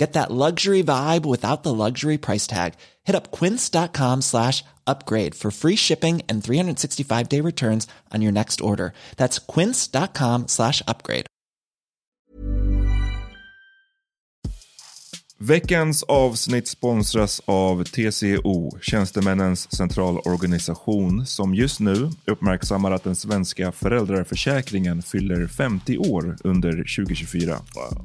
Get that luxury vibe without the luxury price tag. Hit up quince.com slash upgrade for free shipping and 365 day returns on your next order. That's quince.com slash upgrade. Veckans avsnitt sponsras av TCO, Tjänstemännens centralorganisation, som just nu uppmärksammar att den svenska föräldraförsäkringen fyller 50 år under 2024. Wow.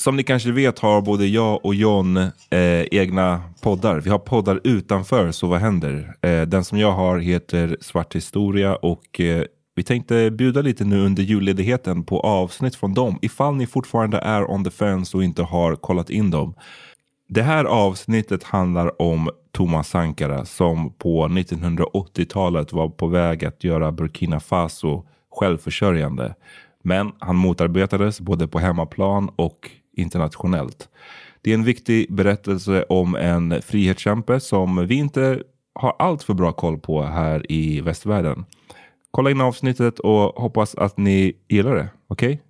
Som ni kanske vet har både jag och John eh, egna poddar. Vi har poddar utanför Så vad händer? Eh, den som jag har heter Svart historia och eh, vi tänkte bjuda lite nu under julledigheten på avsnitt från dem ifall ni fortfarande är on the fence och inte har kollat in dem. Det här avsnittet handlar om Thomas Sankara som på 1980-talet var på väg att göra Burkina Faso självförsörjande. Men han motarbetades både på hemmaplan och internationellt. Det är en viktig berättelse om en frihetskämpe som vi inte har allt för bra koll på här i västvärlden. Kolla in avsnittet och hoppas att ni gillar det. Okej? Okay?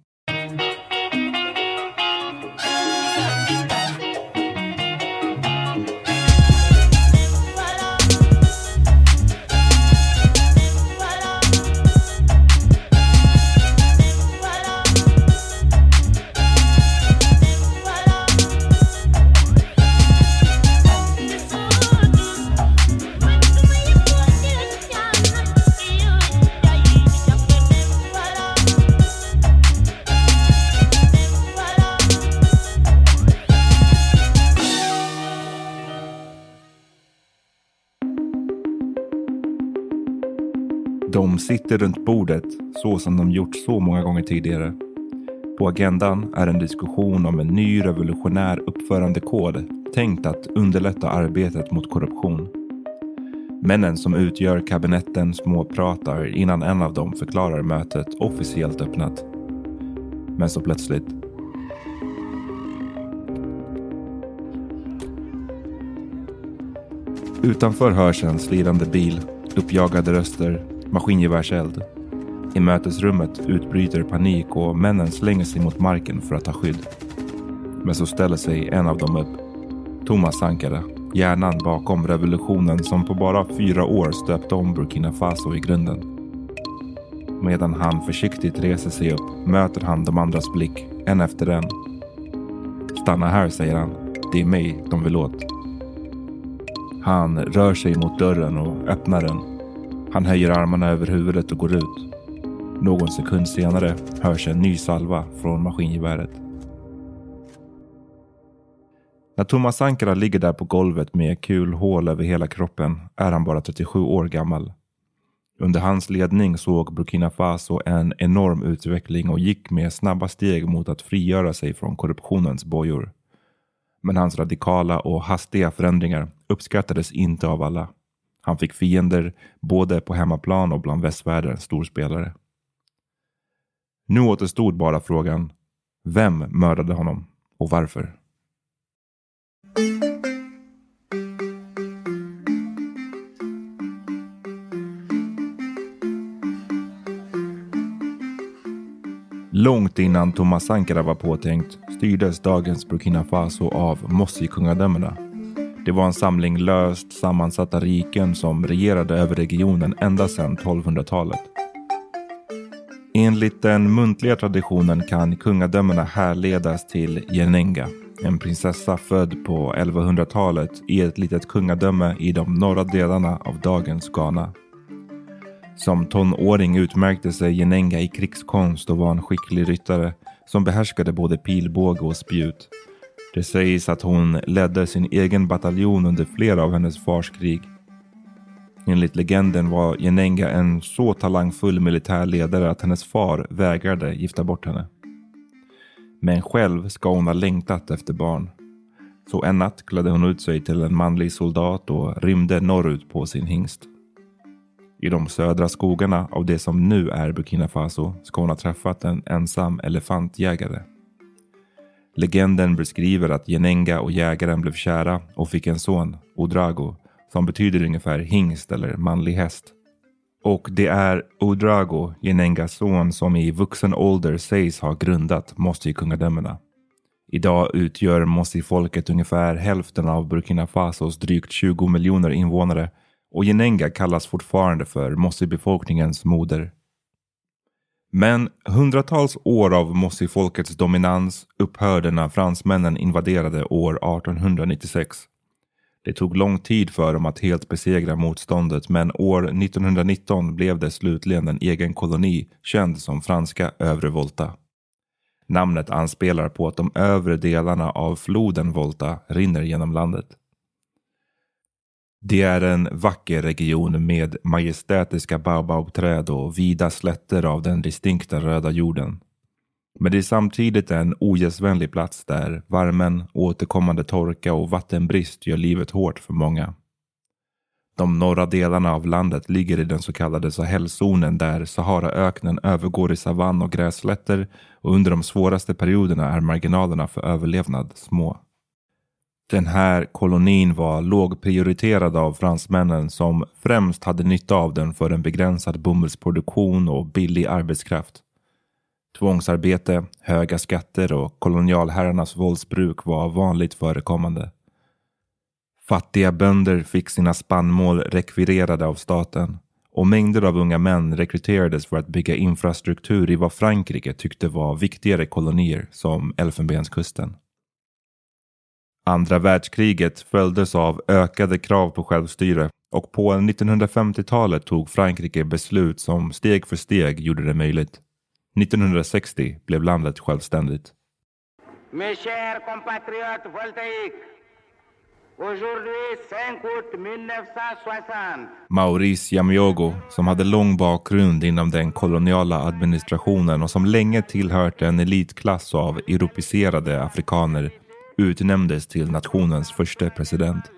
Sig runt bordet så som de gjort så många gånger tidigare. På agendan är en diskussion om en ny revolutionär uppförandekod tänkt att underlätta arbetet mot korruption. Männen som utgör kabinetten småpratar innan en av dem förklarar mötet officiellt öppnat. Men så plötsligt Utanför hörs en slirande bil, uppjagade röster, maskingevärseld. I mötesrummet utbryter panik och männen slänger sig mot marken för att ta skydd. Men så ställer sig en av dem upp. Thomas Sankara, hjärnan bakom revolutionen som på bara fyra år stöpte om Burkina Faso i grunden. Medan han försiktigt reser sig upp möter han de andras blick, en efter en. Stanna här, säger han. Det är mig de vill åt. Han rör sig mot dörren och öppnar den. Han höjer armarna över huvudet och går ut. Någon sekund senare hörs en ny salva från maskingeväret. När Thomas Ankara ligger där på golvet med kulhål över hela kroppen är han bara 37 år gammal. Under hans ledning såg Burkina Faso en enorm utveckling och gick med snabba steg mot att frigöra sig från korruptionens bojor. Men hans radikala och hastiga förändringar uppskattades inte av alla. Han fick fiender både på hemmaplan och bland västvärldens storspelare. Nu återstod bara frågan, vem mördade honom och varför? Långt innan Thomas Sankara var påtänkt styrdes dagens Burkina Faso av Mossi-kungadömena. Det var en samling löst sammansatta riken som regerade över regionen ända sedan 1200-talet. Enligt den muntliga traditionen kan kungadömena härledas till Jenenga, en prinsessa född på 1100-talet i ett litet kungadöme i de norra delarna av dagens Ghana. Som tonåring utmärkte sig Jenenga i krigskonst och var en skicklig ryttare som behärskade både pilbåge och spjut. Det sägs att hon ledde sin egen bataljon under flera av hennes fars krig. Enligt legenden var Jenenga en så talangfull militär ledare att hennes far vägrade gifta bort henne. Men själv ska hon ha längtat efter barn. Så en natt klädde hon ut sig till en manlig soldat och rymde norrut på sin hingst. I de södra skogarna av det som nu är Burkina Faso ska hon ha träffat en ensam elefantjägare. Legenden beskriver att Jenenga och jägaren blev kära och fick en son, Odrago, som betyder ungefär hingst eller manlig häst. Och det är Odrago, Jenengas son, som i vuxen ålder sägs ha grundat Mossi-kungadömena. Idag utgör Mossi-folket ungefär hälften av Burkina Fasos drygt 20 miljoner invånare och Jenenga kallas fortfarande för Mossi-befolkningens moder. Men hundratals år av Mossi-folkets dominans upphörde när fransmännen invaderade år 1896. Det tog lång tid för dem att helt besegra motståndet men år 1919 blev det slutligen en egen koloni känd som franska Övre Volta. Namnet anspelar på att de övre delarna av floden Volta rinner genom landet. Det är en vacker region med majestätiska baobabträd och vida slätter av den distinkta röda jorden. Men det är samtidigt en ogästvänlig plats där värmen, återkommande torka och vattenbrist gör livet hårt för många. De norra delarna av landet ligger i den så kallade Sahelzonen där Saharaöknen övergår i savann och grässlätter och under de svåraste perioderna är marginalerna för överlevnad små. Den här kolonin var lågprioriterad av fransmännen som främst hade nytta av den för en begränsad bomullsproduktion och billig arbetskraft. Tvångsarbete, höga skatter och kolonialherrarnas våldsbruk var vanligt förekommande. Fattiga bönder fick sina spannmål rekvirerade av staten och mängder av unga män rekryterades för att bygga infrastruktur i vad Frankrike tyckte var viktigare kolonier som Elfenbenskusten. Andra världskriget följdes av ökade krav på självstyre och på 1950-talet tog Frankrike beslut som steg för steg gjorde det möjligt. 1960 blev landet självständigt. Mes chers compatriotes voltaïques, aujourd'hui 5 août 1960, Maurice Jamiogo, som hade lång bakgrund inom den koloniala administrationen och som länge tillhört en elitklass av europeiserade afrikaner, utnämndes till nationens första president.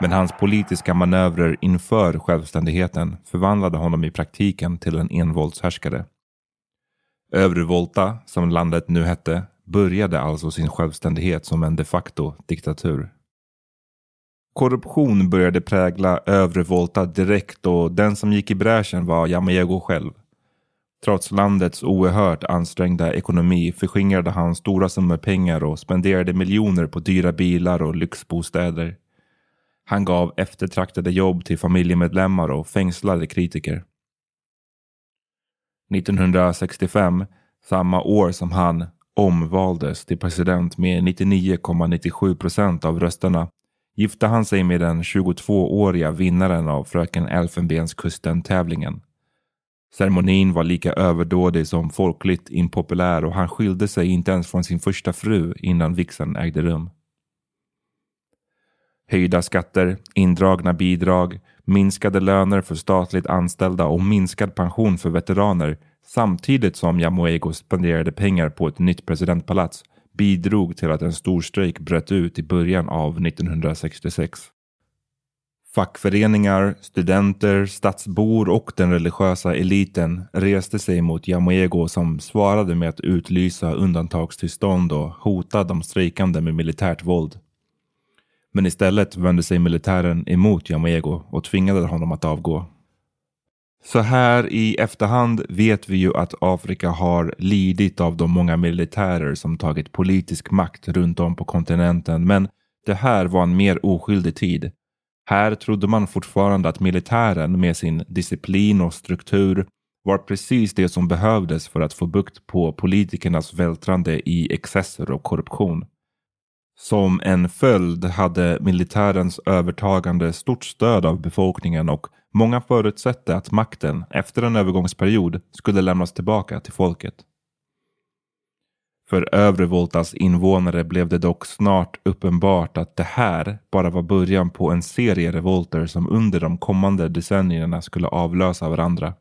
Men hans politiska manövrer inför självständigheten förvandlade honom i praktiken till en envåldshärskare. Övre Volta, som landet nu hette, började alltså sin självständighet som en de facto diktatur. Korruption började prägla övre Volta direkt och den som gick i bräschen var Yamayego själv. Trots landets oerhört ansträngda ekonomi förskingrade han stora summor pengar och spenderade miljoner på dyra bilar och lyxbostäder. Han gav eftertraktade jobb till familjemedlemmar och fängslade kritiker. 1965, samma år som han omvaldes till president med 99,97 procent av rösterna, gifte han sig med den 22-åriga vinnaren av Fröken Elfenbenskusten-tävlingen. Ceremonin var lika överdådig som folkligt impopulär och han skilde sig inte ens från sin första fru innan vigseln ägde rum. Höjda skatter, indragna bidrag, minskade löner för statligt anställda och minskad pension för veteraner samtidigt som Yamuego spenderade pengar på ett nytt presidentpalats bidrog till att en stor strejk bröt ut i början av 1966. Fackföreningar, studenter, stadsbor och den religiösa eliten reste sig mot Yamoego som svarade med att utlysa undantagstillstånd och hota de strejkande med militärt våld. Men istället vände sig militären emot Yamoego och tvingade honom att avgå. Så här i efterhand vet vi ju att Afrika har lidit av de många militärer som tagit politisk makt runt om på kontinenten. Men det här var en mer oskyldig tid. Här trodde man fortfarande att militären med sin disciplin och struktur var precis det som behövdes för att få bukt på politikernas vältrande i excesser och korruption. Som en följd hade militärens övertagande stort stöd av befolkningen och många förutsatte att makten efter en övergångsperiod skulle lämnas tillbaka till folket. För övre Voltas invånare blev det dock snart uppenbart att det här bara var början på en serie revolter som under de kommande decennierna skulle avlösa varandra.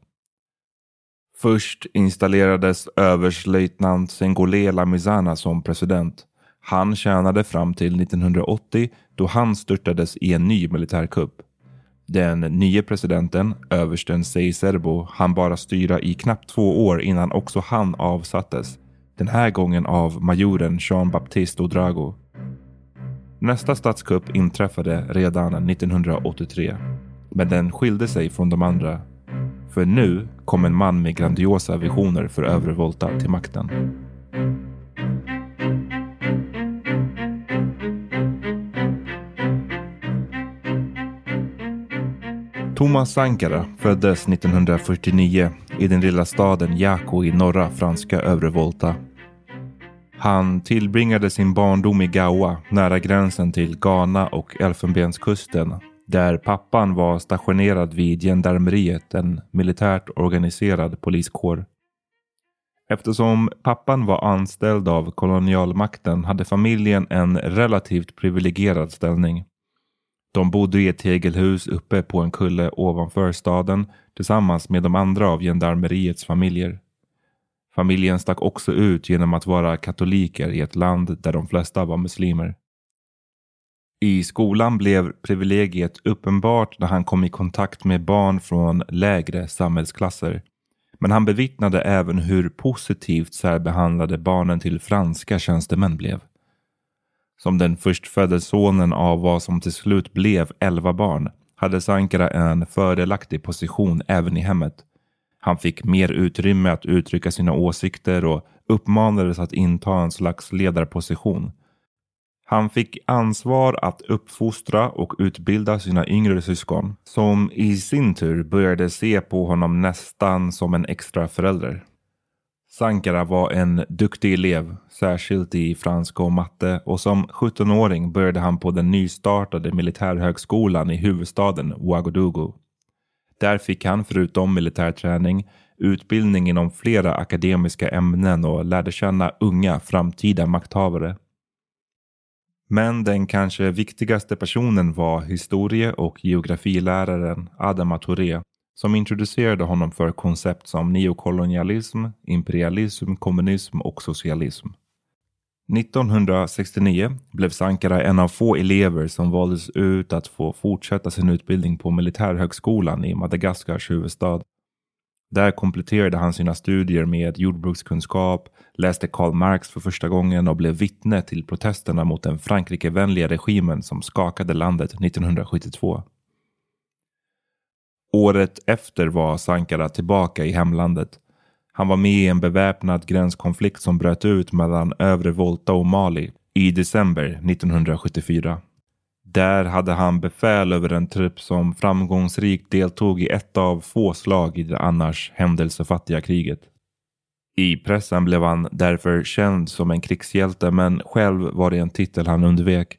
Först installerades överstelöjtnant Sengole Mizana som president han tjänade fram till 1980 då han störtades i en ny militärkupp. Den nye presidenten, översten Seiserbo, han bara styra i knappt två år innan också han avsattes. Den här gången av majoren Jean-Baptiste Odrago. Nästa statskupp inträffade redan 1983. Men den skilde sig från de andra. För nu kom en man med grandiosa visioner för övre Volta till makten. Thomas Sankara föddes 1949 i den lilla staden Yako i norra franska övre Volta. Han tillbringade sin barndom i Gawa nära gränsen till Ghana och Elfenbenskusten där pappan var stationerad vid gendarmeriet, en militärt organiserad poliskår. Eftersom pappan var anställd av kolonialmakten hade familjen en relativt privilegierad ställning. De bodde i ett tegelhus uppe på en kulle ovanför staden tillsammans med de andra av gendarmeriets familjer. Familjen stack också ut genom att vara katoliker i ett land där de flesta var muslimer. I skolan blev privilegiet uppenbart när han kom i kontakt med barn från lägre samhällsklasser. Men han bevittnade även hur positivt särbehandlade barnen till franska tjänstemän blev. Som den förstfödde sonen av vad som till slut blev elva barn hade Sankara en fördelaktig position även i hemmet. Han fick mer utrymme att uttrycka sina åsikter och uppmanades att inta en slags ledarposition. Han fick ansvar att uppfostra och utbilda sina yngre syskon som i sin tur började se på honom nästan som en extra förälder. Sankara var en duktig elev, särskilt i franska och matte och som 17-åring började han på den nystartade militärhögskolan i huvudstaden Ouagadougou. Där fick han förutom militärträning utbildning inom flera akademiska ämnen och lärde känna unga framtida makthavare. Men den kanske viktigaste personen var historie och geografiläraren Adama Touré som introducerade honom för koncept som neokolonialism, imperialism, kommunism och socialism. 1969 blev Sankara en av få elever som valdes ut att få fortsätta sin utbildning på militärhögskolan i Madagaskars huvudstad. Där kompletterade han sina studier med jordbrukskunskap, läste Karl Marx för första gången och blev vittne till protesterna mot den Frankrikevänliga regimen som skakade landet 1972. Året efter var Sankara tillbaka i hemlandet. Han var med i en beväpnad gränskonflikt som bröt ut mellan Övre Volta och Mali i december 1974. Där hade han befäl över en trupp som framgångsrikt deltog i ett av få slag i det annars händelsefattiga kriget. I pressen blev han därför känd som en krigshjälte men själv var det en titel han undvek.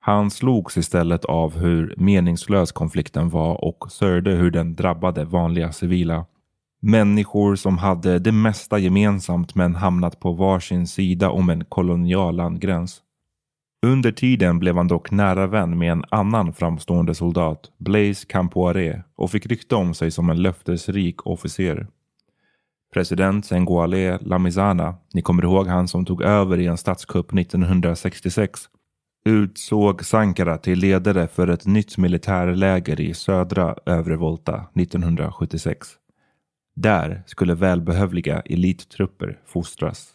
Han slogs istället av hur meningslös konflikten var och sörjde hur den drabbade vanliga civila. Människor som hade det mesta gemensamt men hamnat på varsin sida om en kolonial landgräns. Under tiden blev han dock nära vän med en annan framstående soldat, Blaise Campoire, och fick rykte om sig som en löftesrik officer. President Senguale Lamizana, ni kommer ihåg han som tog över i en statskupp 1966, utsåg Sankara till ledare för ett nytt militärläger i södra Övre Volta 1976. Där skulle välbehövliga elittrupper fostras.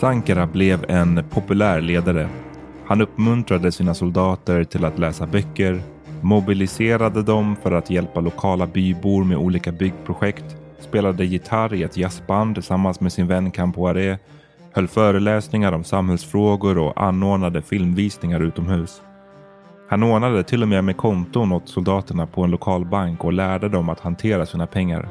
Sankara blev en populär ledare. Han uppmuntrade sina soldater till att läsa böcker, mobiliserade dem för att hjälpa lokala bybor med olika byggprojekt, spelade gitarr i ett jazzband tillsammans med sin vän Campoire, höll föreläsningar om samhällsfrågor och anordnade filmvisningar utomhus. Han ordnade till och med med konton åt soldaterna på en lokal bank och lärde dem att hantera sina pengar.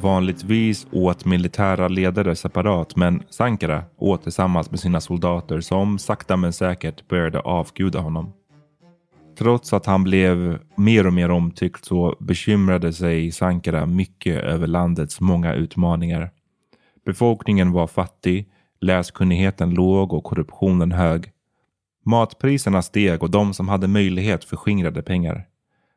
Vanligtvis åt militära ledare separat men Sankara åt tillsammans med sina soldater som sakta men säkert började avguda honom. Trots att han blev mer och mer omtyckt så bekymrade sig Sankara mycket över landets många utmaningar. Befolkningen var fattig, läskunnigheten låg och korruptionen hög. Matpriserna steg och de som hade möjlighet förskingrade pengar.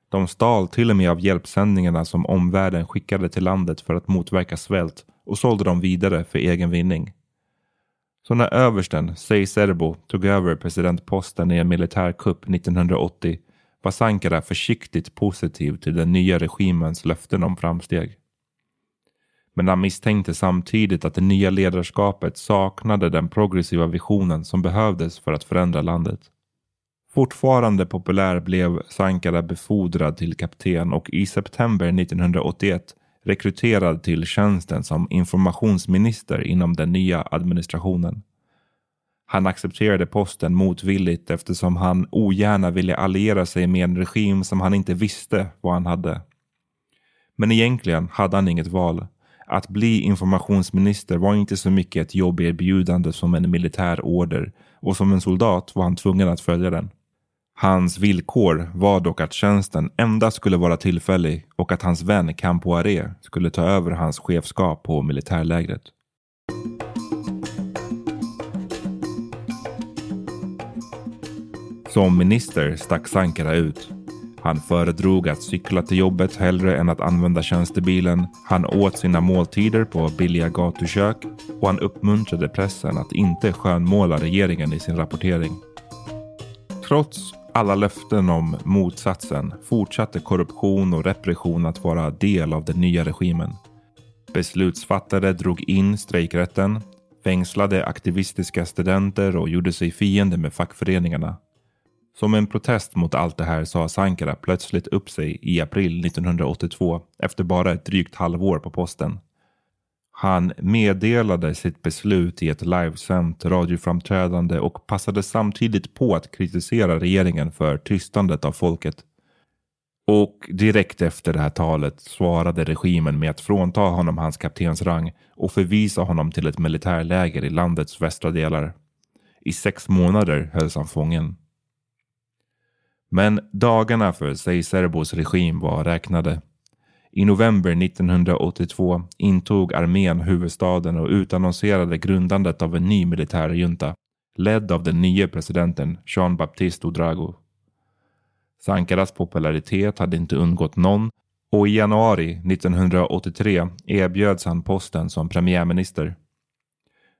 De stal till och med av hjälpsändningarna som omvärlden skickade till landet för att motverka svält och sålde dem vidare för egen vinning. Så när översten Sei Serbo tog över presidentposten i en militärkupp 1980 var Sankara försiktigt positiv till den nya regimens löften om framsteg. Men han misstänkte samtidigt att det nya ledarskapet saknade den progressiva visionen som behövdes för att förändra landet. Fortfarande populär blev Sankara befordrad till kapten och i september 1981 rekryterad till tjänsten som informationsminister inom den nya administrationen. Han accepterade posten motvilligt eftersom han ogärna ville alliera sig med en regim som han inte visste vad han hade. Men egentligen hade han inget val. Att bli informationsminister var inte så mycket ett jobberbjudande som en militär order och som en soldat var han tvungen att följa den. Hans villkor var dock att tjänsten endast skulle vara tillfällig och att hans vän Campoire skulle ta över hans chefskap på militärlägret. Som minister stack Sankara ut. Han föredrog att cykla till jobbet hellre än att använda tjänstebilen. Han åt sina måltider på billiga gatukök och han uppmuntrade pressen att inte skönmåla regeringen i sin rapportering. Trots alla löften om motsatsen fortsatte korruption och repression att vara del av den nya regimen. Beslutsfattare drog in strejkrätten, fängslade aktivistiska studenter och gjorde sig fiende med fackföreningarna. Som en protest mot allt det här sa Sankara plötsligt upp sig i april 1982 efter bara ett drygt halvår på posten. Han meddelade sitt beslut i ett livesänt radioframträdande och passade samtidigt på att kritisera regeringen för tystandet av folket. Och direkt efter det här talet svarade regimen med att frånta honom hans kaptensrang och förvisa honom till ett militärläger i landets västra delar. I sex månader hölls han fången. Men dagarna för Seiserbos regim var räknade. I november 1982 intog armén huvudstaden och utannonserade grundandet av en ny militärjunta ledd av den nya presidenten Jean-Baptiste Oudrago. Sankaras popularitet hade inte undgått någon och i januari 1983 erbjöds han posten som premiärminister.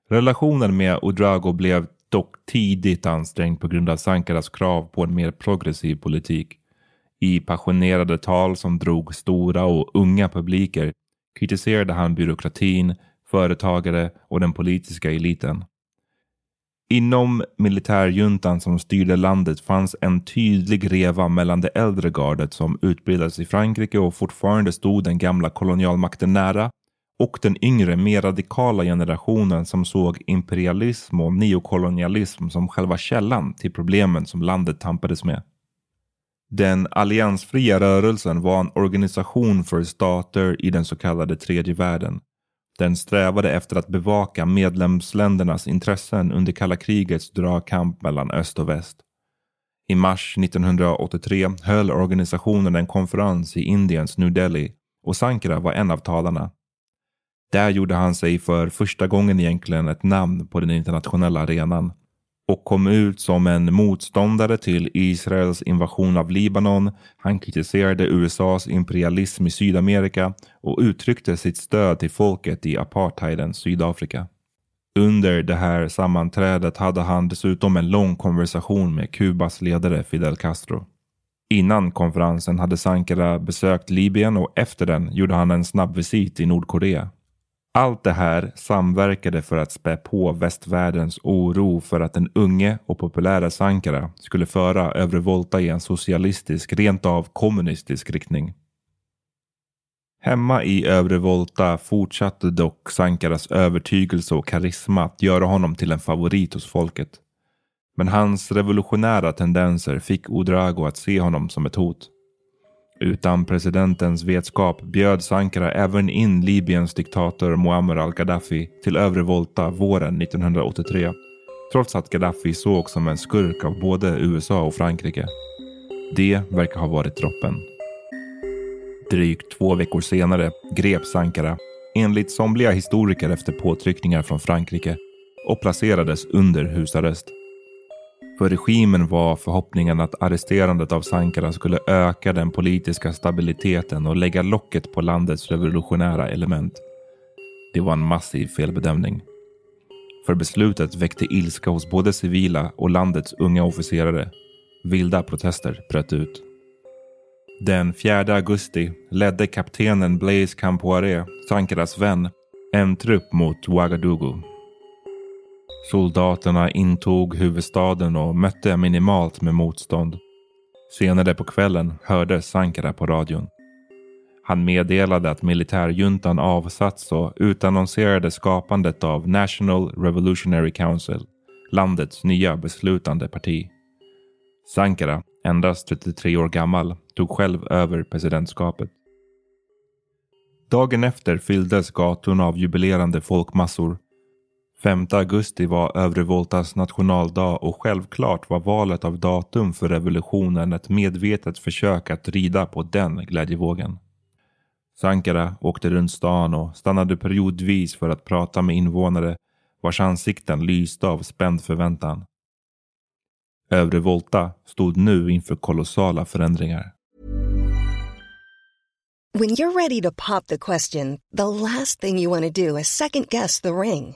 Relationen med Oudrago blev dock tidigt ansträngd på grund av Sankaras krav på en mer progressiv politik. I passionerade tal som drog stora och unga publiker kritiserade han byråkratin, företagare och den politiska eliten. Inom militärjuntan som styrde landet fanns en tydlig reva mellan det äldre gardet som utbildades i Frankrike och fortfarande stod den gamla kolonialmakten nära och den yngre, mer radikala generationen som såg imperialism och neokolonialism som själva källan till problemen som landet tampades med. Den alliansfria rörelsen var en organisation för stater i den så kallade tredje världen. Den strävade efter att bevaka medlemsländernas intressen under kalla krigets dragkamp mellan öst och väst. I mars 1983 höll organisationen en konferens i Indiens New Delhi och Sankara var en av talarna. Där gjorde han sig för första gången egentligen ett namn på den internationella arenan och kom ut som en motståndare till Israels invasion av Libanon. Han kritiserade USAs imperialism i Sydamerika och uttryckte sitt stöd till folket i apartheidens Sydafrika. Under det här sammanträdet hade han dessutom en lång konversation med Kubas ledare Fidel Castro. Innan konferensen hade Sankara besökt Libyen och efter den gjorde han en snabb visit i Nordkorea. Allt det här samverkade för att spä på västvärldens oro för att den unge och populära Sankara skulle föra Övre Volta i en socialistisk, rent av kommunistisk riktning. Hemma i Övre Volta fortsatte dock Sankaras övertygelse och karisma att göra honom till en favorit hos folket. Men hans revolutionära tendenser fick Odrago att se honom som ett hot. Utan presidentens vetskap bjöd Sankara även in Libyens diktator Muammar al-Gaddafi till övre Volta våren 1983. Trots att Gaddafi sågs som en skurk av både USA och Frankrike. Det verkar ha varit droppen. Drygt två veckor senare greps Sankara, enligt somliga historiker efter påtryckningar från Frankrike, och placerades under husarrest. För regimen var förhoppningen att arresterandet av Sankara skulle öka den politiska stabiliteten och lägga locket på landets revolutionära element. Det var en massiv felbedömning. För beslutet väckte ilska hos både civila och landets unga officerare. Vilda protester bröt ut. Den 4 augusti ledde kaptenen Blaise Campoire, Sankaras vän, en trupp mot Ouagadougou Soldaterna intog huvudstaden och mötte minimalt med motstånd. Senare på kvällen hördes Sankara på radion. Han meddelade att militärjuntan avsatts och utannonserade skapandet av National Revolutionary Council, landets nya beslutande parti. Sankara, endast 33 år gammal, tog själv över presidentskapet. Dagen efter fylldes gatorna av jubilerande folkmassor 5 augusti var Övre Voltas nationaldag och självklart var valet av datum för revolutionen ett medvetet försök att rida på den glädjevågen. Sankara åkte runt stan och stannade periodvis för att prata med invånare vars ansikten lyste av spänd förväntan. Övre Volta stod nu inför kolossala förändringar. When you're ready to pop the question, the last thing you want to do is second guess the ring.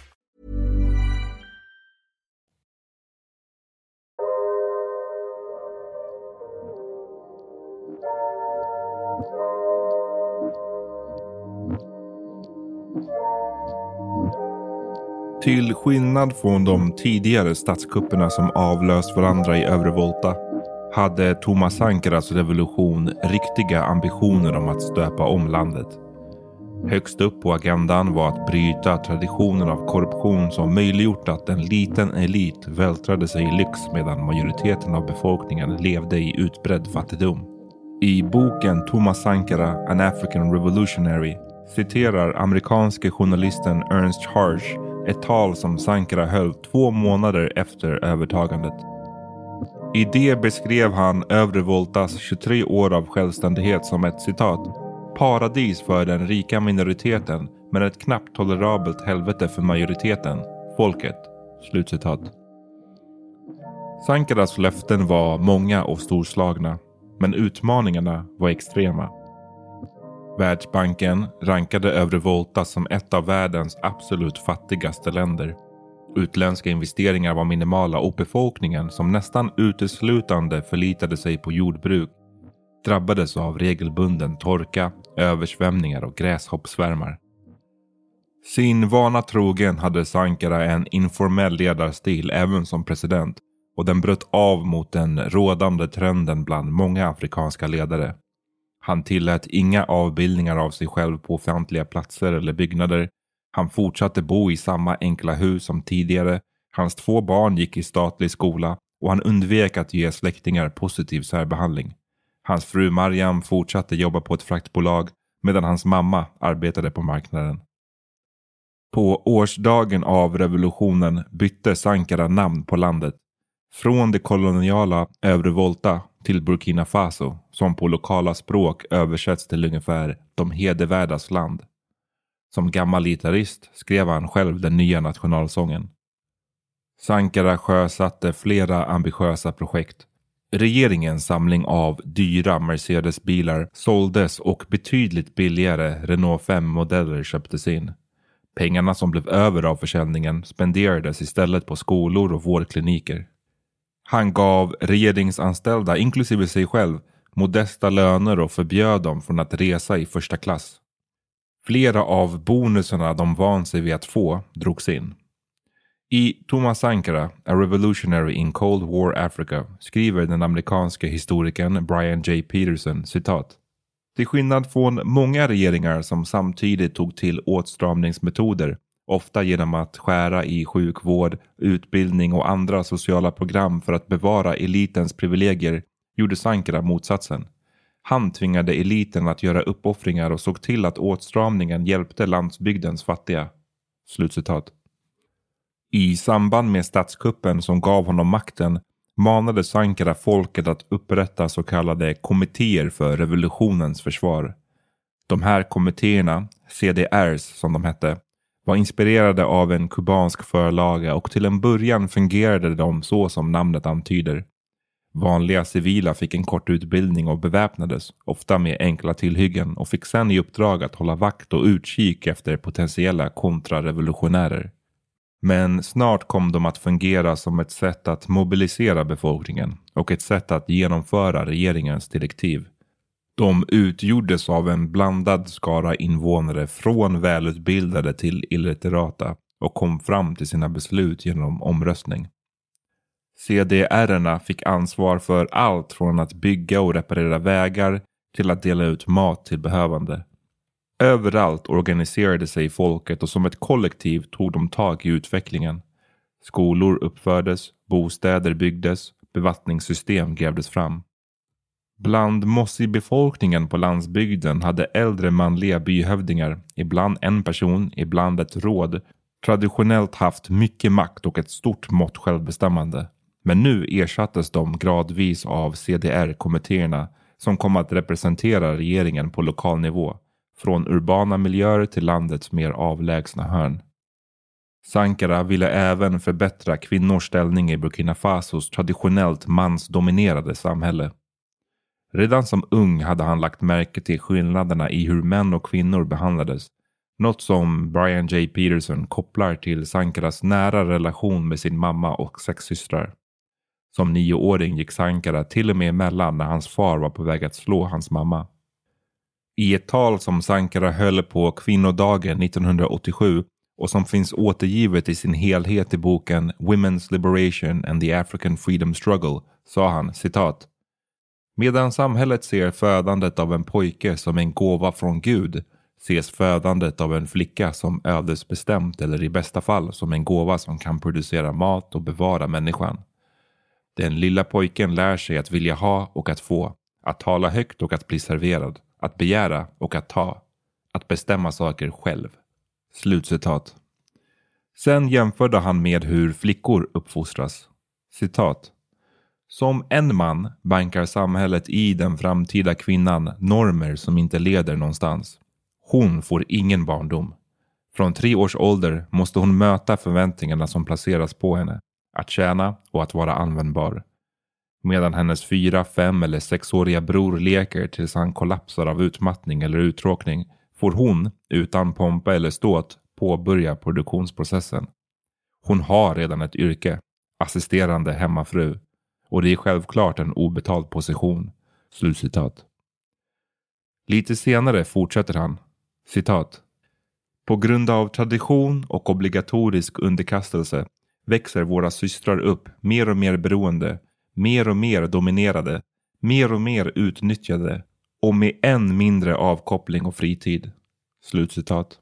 Till skillnad från de tidigare statskupperna som avlöst varandra i Övre Volta hade Thomas Sankaras revolution riktiga ambitioner om att stöpa om landet. Högst upp på agendan var att bryta traditionen av korruption som möjliggjort att en liten elit vältrade sig i lyx medan majoriteten av befolkningen levde i utbredd fattigdom. I boken Thomas Sankara, An African Revolutionary citerar amerikanske journalisten Ernst Harsh ett tal som Sankara höll två månader efter övertagandet. I det beskrev han Övre Voltas 23 år av självständighet som ett citat paradis för den rika minoriteten men ett knappt tolerabelt helvete för majoriteten, folket. Slutcitat. Sankaras löften var många och storslagna, men utmaningarna var extrema. Världsbanken rankade Övre Volta som ett av världens absolut fattigaste länder. Utländska investeringar var minimala och befolkningen som nästan uteslutande förlitade sig på jordbruk drabbades av regelbunden torka, översvämningar och gräshoppsvärmar. Sin vana trogen hade Sankara en informell ledarstil även som president och den bröt av mot den rådande trenden bland många afrikanska ledare. Han tillät inga avbildningar av sig själv på offentliga platser eller byggnader. Han fortsatte bo i samma enkla hus som tidigare. Hans två barn gick i statlig skola och han undvek att ge släktingar positiv särbehandling. Hans fru Mariam fortsatte jobba på ett fraktbolag medan hans mamma arbetade på marknaden. På årsdagen av revolutionen bytte Sankara namn på landet. Från det koloniala Övre Volta till Burkina Faso som på lokala språk översätts till ungefär de hedervärdas land. Som gammal gitarrist skrev han själv den nya nationalsången. Sankara sjösatte flera ambitiösa projekt. Regeringens samling av dyra Mercedes-bilar såldes och betydligt billigare Renault 5-modeller köptes in. Pengarna som blev över av försäljningen spenderades istället på skolor och vårdkliniker. Han gav regeringsanställda, inklusive sig själv, modesta löner och förbjöd dem från att resa i första klass. Flera av bonusarna de vant sig vid att få drogs in. I Thomas Sankara, A Revolutionary in Cold War Africa skriver den amerikanske historikern Brian J. Peterson citat. Till skillnad från många regeringar som samtidigt tog till åtstramningsmetoder, ofta genom att skära i sjukvård, utbildning och andra sociala program för att bevara elitens privilegier, gjorde Sankara motsatsen. Han tvingade eliten att göra uppoffringar och såg till att åtstramningen hjälpte landsbygdens fattiga. Slutcitat. I samband med statskuppen som gav honom makten manade Sankara folket att upprätta så kallade kommittéer för revolutionens försvar. De här kommittéerna, CDRs som de hette, var inspirerade av en kubansk förlaga och till en början fungerade de så som namnet antyder. Vanliga civila fick en kort utbildning och beväpnades, ofta med enkla tillhyggen och fick sedan i uppdrag att hålla vakt och utkik efter potentiella kontrarevolutionärer. Men snart kom de att fungera som ett sätt att mobilisera befolkningen och ett sätt att genomföra regeringens direktiv. De utgjordes av en blandad skara invånare från välutbildade till illiterata och kom fram till sina beslut genom omröstning. CDR fick ansvar för allt från att bygga och reparera vägar till att dela ut mat till behövande. Överallt organiserade sig folket och som ett kollektiv tog de tag i utvecklingen. Skolor uppfördes, bostäder byggdes, bevattningssystem grävdes fram. Bland Mossi-befolkningen på landsbygden hade äldre manliga byhövdingar, ibland en person, ibland ett råd, traditionellt haft mycket makt och ett stort mått självbestämmande. Men nu ersattes de gradvis av CDR-kommittéerna som kom att representera regeringen på lokal nivå från urbana miljöer till landets mer avlägsna hörn. Sankara ville även förbättra kvinnors ställning i Burkina Fasos traditionellt mansdominerade samhälle. Redan som ung hade han lagt märke till skillnaderna i hur män och kvinnor behandlades. Något som Brian J. Peterson kopplar till Sankaras nära relation med sin mamma och sex systrar. Som nioåring gick Sankara till och med emellan när hans far var på väg att slå hans mamma. I ett tal som Sankara höll på kvinnodagen 1987 och som finns återgivet i sin helhet i boken Women's Liberation and the African Freedom Struggle sa han citat Medan samhället ser födandet av en pojke som en gåva från Gud ses födandet av en flicka som ödesbestämt eller i bästa fall som en gåva som kan producera mat och bevara människan. Den lilla pojken lär sig att vilja ha och att få, att tala högt och att bli serverad, att begära och att ta, att bestämma saker själv. Slutcitat. Sen jämförde han med hur flickor uppfostras. Citat. Som en man bankar samhället i den framtida kvinnan normer som inte leder någonstans. Hon får ingen barndom. Från tre års ålder måste hon möta förväntningarna som placeras på henne. Att tjäna och att vara användbar. Medan hennes fyra, fem eller sexåriga bror leker tills han kollapsar av utmattning eller uttråkning får hon, utan pompa eller ståt, påbörja produktionsprocessen. Hon har redan ett yrke, assisterande hemmafru, och det är självklart en obetald position. Slutcitat. Lite senare fortsätter han, citat. På grund av tradition och obligatorisk underkastelse växer våra systrar upp mer och mer beroende, mer och mer dominerade, mer och mer utnyttjade och med än mindre avkoppling och fritid. Slutcitat.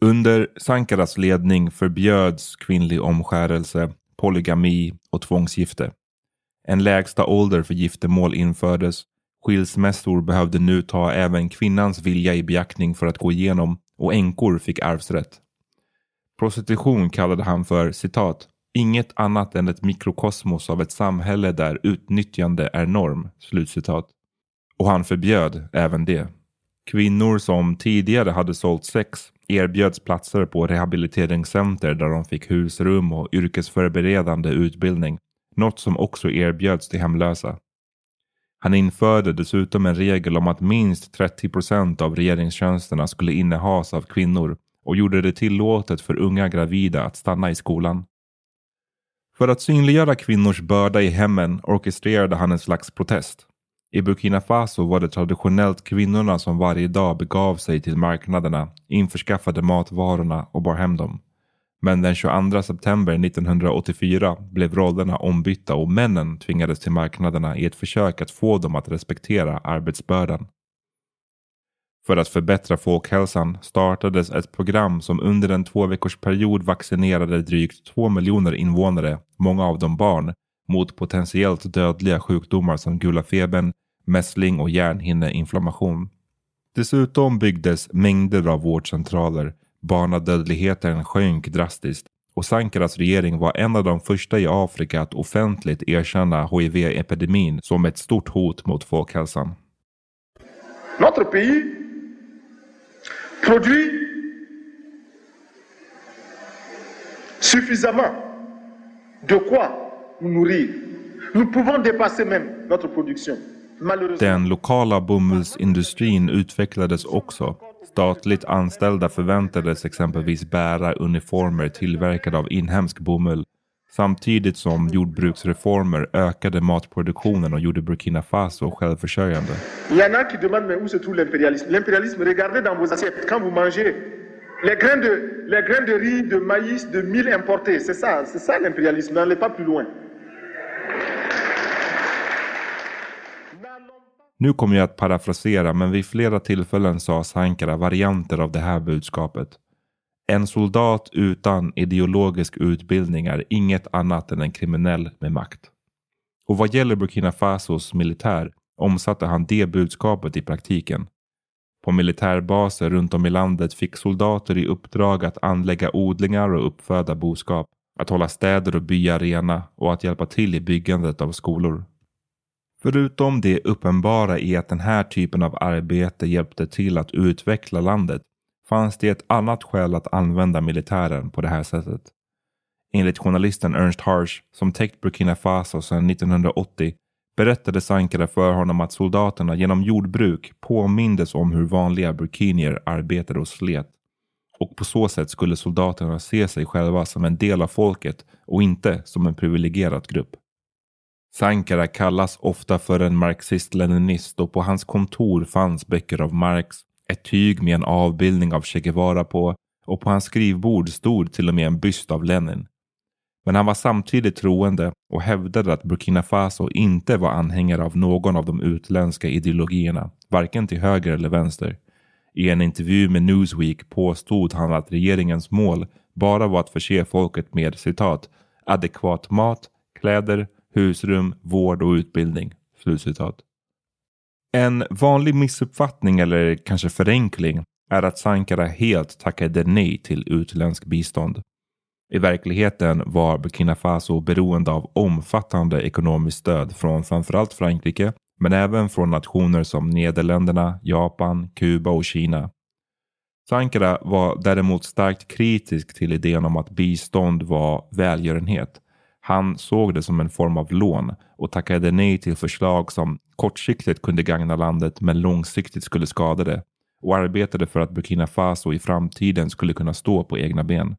Under Sankaras ledning förbjöds kvinnlig omskärelse, polygami och tvångsgifte. En lägsta ålder för giftermål infördes. Skilsmässor behövde nu ta även kvinnans vilja i beaktning för att gå igenom och änkor fick arvsrätt. Prostitution kallade han för citat inget annat än ett mikrokosmos av ett samhälle där utnyttjande är norm. Slutcitat. Och han förbjöd även det. Kvinnor som tidigare hade sålt sex erbjöds platser på rehabiliteringscenter där de fick husrum och yrkesförberedande utbildning. Något som också erbjöds till hemlösa. Han införde dessutom en regel om att minst 30 procent av regeringstjänsterna skulle innehas av kvinnor och gjorde det tillåtet för unga gravida att stanna i skolan. För att synliggöra kvinnors börda i hemmen orkestrerade han en slags protest. I Burkina Faso var det traditionellt kvinnorna som varje dag begav sig till marknaderna, införskaffade matvarorna och bar hem dem. Men den 22 september 1984 blev rollerna ombytta och männen tvingades till marknaderna i ett försök att få dem att respektera arbetsbördan. För att förbättra folkhälsan startades ett program som under en två veckors period vaccinerade drygt två miljoner invånare, många av dem barn, mot potentiellt dödliga sjukdomar som gula febern, mässling och hjärnhinneinflammation. Dessutom byggdes mängder av vårdcentraler, barnadödligheten sjönk drastiskt och Sankaras regering var en av de första i Afrika att offentligt erkänna hiv-epidemin som ett stort hot mot folkhälsan. Notre pays produit suffisamment de quoi nous nourrir. Nous pouvons dépasser même notre production. Den lokala bomullsindustrin utvecklades också. Statligt anställda förväntades exempelvis bära uniformer tillverkade av inhemsk bomull. Samtidigt som jordbruksreformer ökade matproduktionen och gjorde Burkina Faso självförsörjande. En. Les grains de, les grains de riz, de maïs, de mil importés, c'est ça, c'est ça l'impérialisme, n'allez pas plus loin. Nu kommer jag att parafrasera men vid flera tillfällen sa Sankara varianter av det här budskapet. En soldat utan ideologisk utbildning är inget annat än en kriminell med makt. Och vad gäller Burkina Fasos militär omsatte han det budskapet i praktiken. På militärbaser runt om i landet fick soldater i uppdrag att anlägga odlingar och uppföda boskap, att hålla städer och byar rena och att hjälpa till i byggandet av skolor. Förutom det uppenbara i att den här typen av arbete hjälpte till att utveckla landet fanns det ett annat skäl att använda militären på det här sättet. Enligt journalisten Ernst Harsch, som täckt Burkina Faso sedan 1980, berättade Sankara för honom att soldaterna genom jordbruk påmindes om hur vanliga burkinier arbetade och slet. Och på så sätt skulle soldaterna se sig själva som en del av folket och inte som en privilegierad grupp. Sankara kallas ofta för en marxist-leninist och på hans kontor fanns böcker av Marx, ett tyg med en avbildning av Che Guevara på och på hans skrivbord stod till och med en byst av Lenin. Men han var samtidigt troende och hävdade att Burkina Faso inte var anhängare av någon av de utländska ideologierna, varken till höger eller vänster. I en intervju med Newsweek påstod han att regeringens mål bara var att förse folket med citat adekvat mat, kläder, husrum, vård och utbildning. Slutcitat. En vanlig missuppfattning eller kanske förenkling är att Sankara helt tackade nej till utländsk bistånd. I verkligheten var Burkina Faso beroende av omfattande ekonomiskt stöd från framförallt Frankrike, men även från nationer som Nederländerna, Japan, Kuba och Kina. Sankara var däremot starkt kritisk till idén om att bistånd var välgörenhet. Han såg det som en form av lån och tackade nej till förslag som kortsiktigt kunde gagna landet men långsiktigt skulle skada det och arbetade för att Burkina Faso i framtiden skulle kunna stå på egna ben.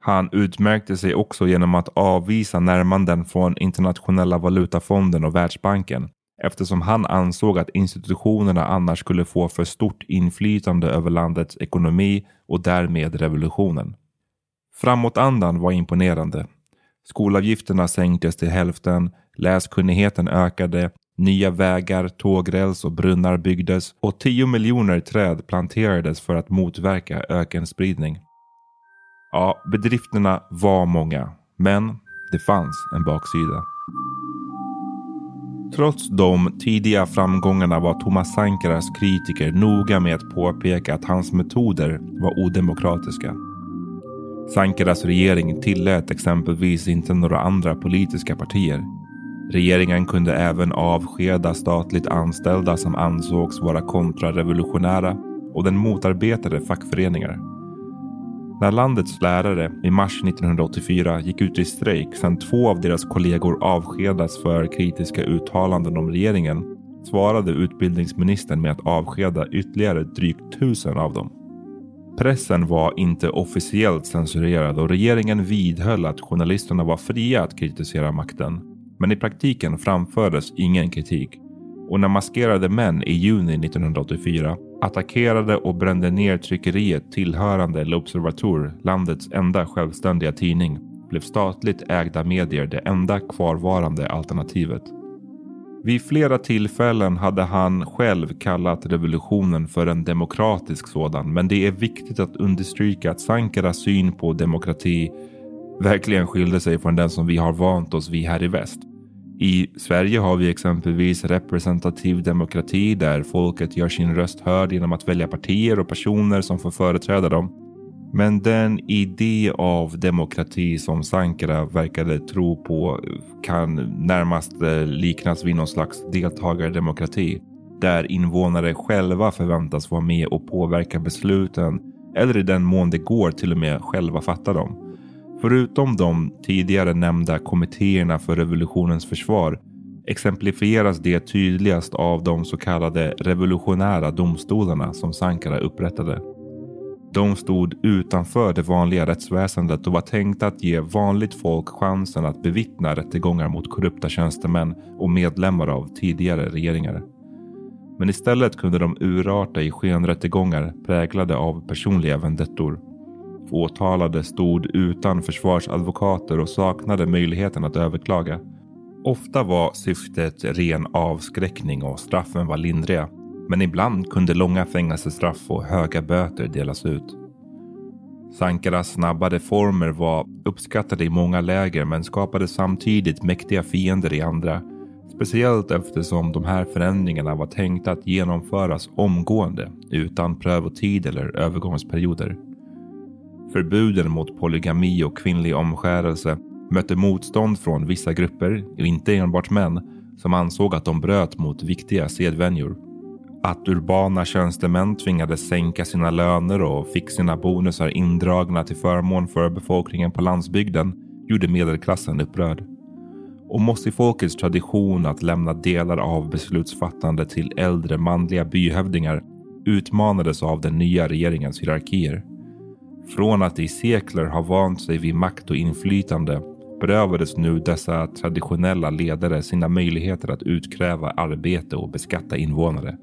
Han utmärkte sig också genom att avvisa närmanden från Internationella valutafonden och Världsbanken eftersom han ansåg att institutionerna annars skulle få för stort inflytande över landets ekonomi och därmed revolutionen. Framåtandan var imponerande. Skolavgifterna sänktes till hälften, läskunnigheten ökade, nya vägar, tågräls och brunnar byggdes och 10 miljoner träd planterades för att motverka ökenspridning. Ja, bedrifterna var många, men det fanns en baksida. Trots de tidiga framgångarna var Thomas Sankaras kritiker noga med att påpeka att hans metoder var odemokratiska. Sankaras regering tillät exempelvis inte några andra politiska partier. Regeringen kunde även avskeda statligt anställda som ansågs vara kontrarevolutionära och den motarbetade fackföreningar. När landets lärare i mars 1984 gick ut i strejk sedan två av deras kollegor avskedats för kritiska uttalanden om regeringen svarade utbildningsministern med att avskeda ytterligare drygt tusen av dem. Pressen var inte officiellt censurerad och regeringen vidhöll att journalisterna var fria att kritisera makten. Men i praktiken framfördes ingen kritik. Och när maskerade män i juni 1984 attackerade och brände ner tryckeriet tillhörande L'Observateur, landets enda självständiga tidning, blev statligt ägda medier det enda kvarvarande alternativet. Vid flera tillfällen hade han själv kallat revolutionen för en demokratisk sådan, men det är viktigt att understryka att Sankaras syn på demokrati verkligen skilde sig från den som vi har vant oss vid här i väst. I Sverige har vi exempelvis representativ demokrati där folket gör sin röst hörd genom att välja partier och personer som får företräda dem. Men den idé av demokrati som Sankara verkade tro på kan närmast eh, liknas vid någon slags deltagardemokrati. Där invånare själva förväntas vara med och påverka besluten eller i den mån det går till och med själva fatta dem. Förutom de tidigare nämnda kommittéerna för revolutionens försvar exemplifieras det tydligast av de så kallade revolutionära domstolarna som Sankara upprättade. De stod utanför det vanliga rättsväsendet och var tänkta att ge vanligt folk chansen att bevittna rättegångar mot korrupta tjänstemän och medlemmar av tidigare regeringar. Men istället kunde de urarta i skenrättegångar präglade av personliga vendettor. Åtalade stod utan försvarsadvokater och saknade möjligheten att överklaga. Ofta var syftet ren avskräckning och straffen var lindriga. Men ibland kunde långa fängelsestraff och höga böter delas ut. Sankaras snabba reformer var uppskattade i många läger men skapade samtidigt mäktiga fiender i andra. Speciellt eftersom de här förändringarna var tänkta att genomföras omgående utan prövotid eller övergångsperioder. Förbuden mot polygami och kvinnlig omskärelse mötte motstånd från vissa grupper, inte enbart män, som ansåg att de bröt mot viktiga sedvänjor. Att urbana tjänstemän tvingades sänka sina löner och fick sina bonusar indragna till förmån för befolkningen på landsbygden gjorde medelklassen upprörd. och mossifolkets tradition att lämna delar av beslutsfattande till äldre manliga byhövdingar utmanades av den nya regeringens hierarkier. Från att i sekler ha vant sig vid makt och inflytande berövades nu dessa traditionella ledare sina möjligheter att utkräva arbete och beskatta invånare.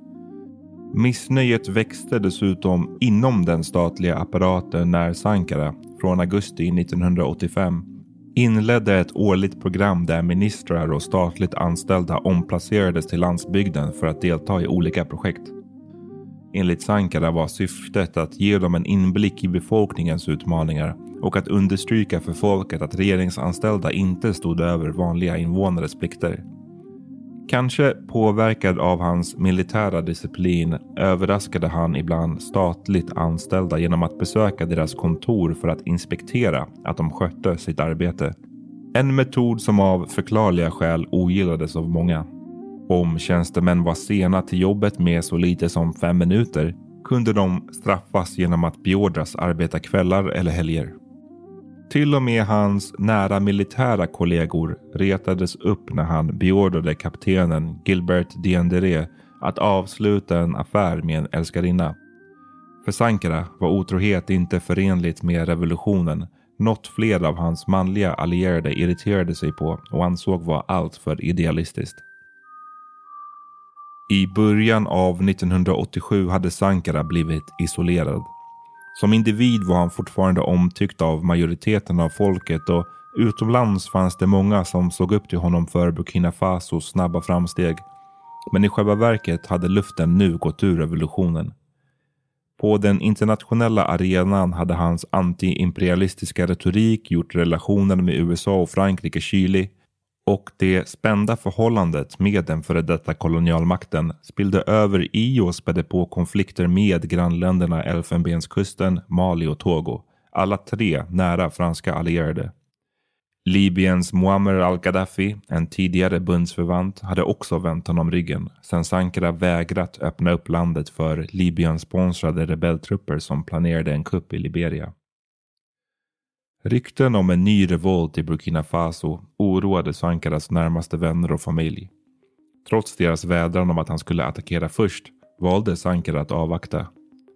Missnöjet växte dessutom inom den statliga apparaten när Sankara från augusti 1985 inledde ett årligt program där ministrar och statligt anställda omplacerades till landsbygden för att delta i olika projekt. Enligt Sankara var syftet att ge dem en inblick i befolkningens utmaningar och att understryka för folket att regeringsanställda inte stod över vanliga invånares plikter. Kanske påverkad av hans militära disciplin överraskade han ibland statligt anställda genom att besöka deras kontor för att inspektera att de skötte sitt arbete. En metod som av förklarliga skäl ogillades av många. Om tjänstemän var sena till jobbet med så lite som fem minuter kunde de straffas genom att beordras arbeta kvällar eller helger. Till och med hans nära militära kollegor retades upp när han beordrade kaptenen Gilbert Diendere att avsluta en affär med en älskarinna. För Sankara var otrohet inte förenligt med revolutionen, något flera av hans manliga allierade irriterade sig på och ansåg vara alltför idealistiskt. I början av 1987 hade Sankara blivit isolerad. Som individ var han fortfarande omtyckt av majoriteten av folket och utomlands fanns det många som såg upp till honom för Burkina Fasos snabba framsteg. Men i själva verket hade luften nu gått ur revolutionen. På den internationella arenan hade hans antiimperialistiska retorik gjort relationen med USA och Frankrike kylig och det spända förhållandet med den före detta kolonialmakten spillde över i och spädde på konflikter med grannländerna Elfenbenskusten, Mali och Togo. Alla tre nära franska allierade. Libyens Muammar al-Gaddafi, en tidigare bundsförvant, hade också vänt honom ryggen sen Sankara vägrat öppna upp landet för Libyen-sponsrade rebelltrupper som planerade en kupp i Liberia. Rykten om en ny revolt i Burkina Faso oroade Sankaras närmaste vänner och familj. Trots deras vädran om att han skulle attackera först valde Sankara att avvakta.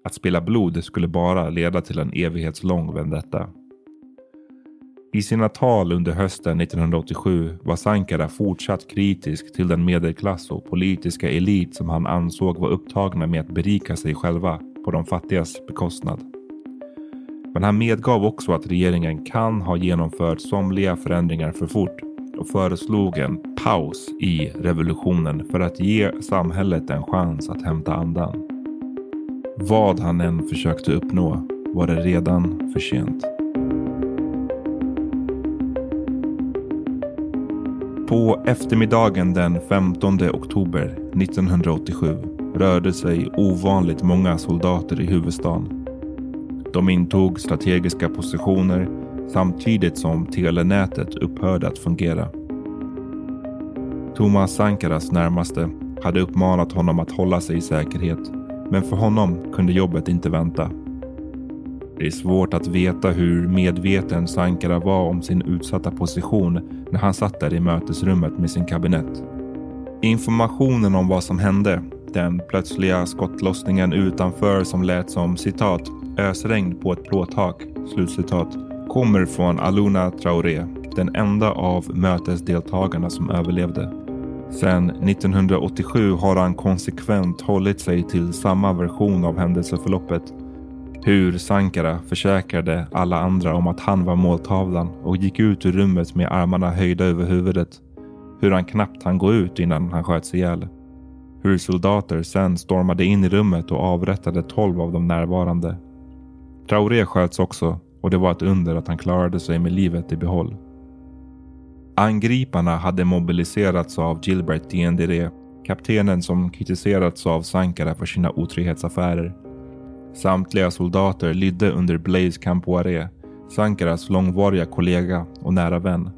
Att spela blod skulle bara leda till en evighetslång vendetta. I sina tal under hösten 1987 var Sankara fortsatt kritisk till den medelklass och politiska elit som han ansåg var upptagna med att berika sig själva på de fattigas bekostnad. Men han medgav också att regeringen kan ha genomfört somliga förändringar för fort och föreslog en paus i revolutionen för att ge samhället en chans att hämta andan. Vad han än försökte uppnå var det redan för sent. På eftermiddagen den 15 oktober 1987 rörde sig ovanligt många soldater i huvudstaden de intog strategiska positioner samtidigt som telenätet upphörde att fungera. Thomas Sankaras närmaste hade uppmanat honom att hålla sig i säkerhet, men för honom kunde jobbet inte vänta. Det är svårt att veta hur medveten Sankara var om sin utsatta position när han satt där i mötesrummet med sin kabinett. Informationen om vad som hände, den plötsliga skottlossningen utanför som lät som citat ösregn på ett plåttak, slutcitat, kommer från Aluna Traoré, den enda av mötesdeltagarna som överlevde. Sedan 1987 har han konsekvent hållit sig till samma version av händelseförloppet. Hur Sankara försäkrade alla andra om att han var måltavlan och gick ut ur rummet med armarna höjda över huvudet. Hur han knappt hann gå ut innan han sköts ihjäl. Hur soldater sen stormade in i rummet och avrättade tolv av de närvarande Traoré sköts också och det var ett under att han klarade sig med livet i behåll. Angriparna hade mobiliserats av Gilbert Diendere, kaptenen som kritiserats av Sankara för sina otrohetsaffärer. Samtliga soldater lydde under Blaise Campoire, Sankaras långvariga kollega och nära vän.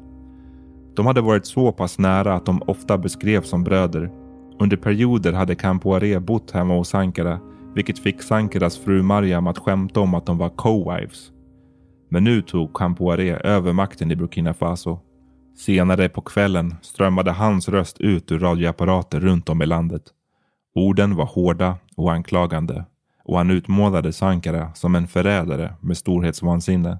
De hade varit så pass nära att de ofta beskrevs som bröder. Under perioder hade Campoire bott hemma hos Sankara vilket fick Sankaras fru Mariam att skämta om att de var co-wives. Men nu tog Kampoare över makten i Burkina Faso. Senare på kvällen strömmade hans röst ut ur radioapparater runt om i landet. Orden var hårda och anklagande och han utmålade Sankara som en förrädare med storhetsvansinne.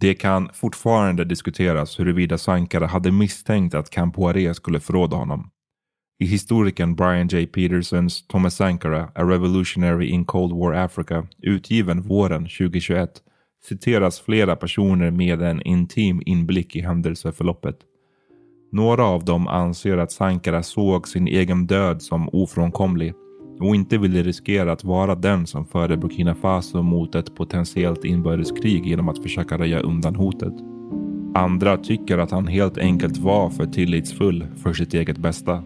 Det kan fortfarande diskuteras huruvida Sankara hade misstänkt att Kampoare skulle förråda honom. I historikern Brian J. Petersons Thomas Sankara, A Revolutionary in Cold War Africa, utgiven våren 2021, citeras flera personer med en intim inblick i händelseförloppet. Några av dem anser att Sankara såg sin egen död som ofrånkomlig och inte ville riskera att vara den som förde Burkina Faso mot ett potentiellt inbördeskrig genom att försöka röja undan hotet. Andra tycker att han helt enkelt var för tillitsfull för sitt eget bästa.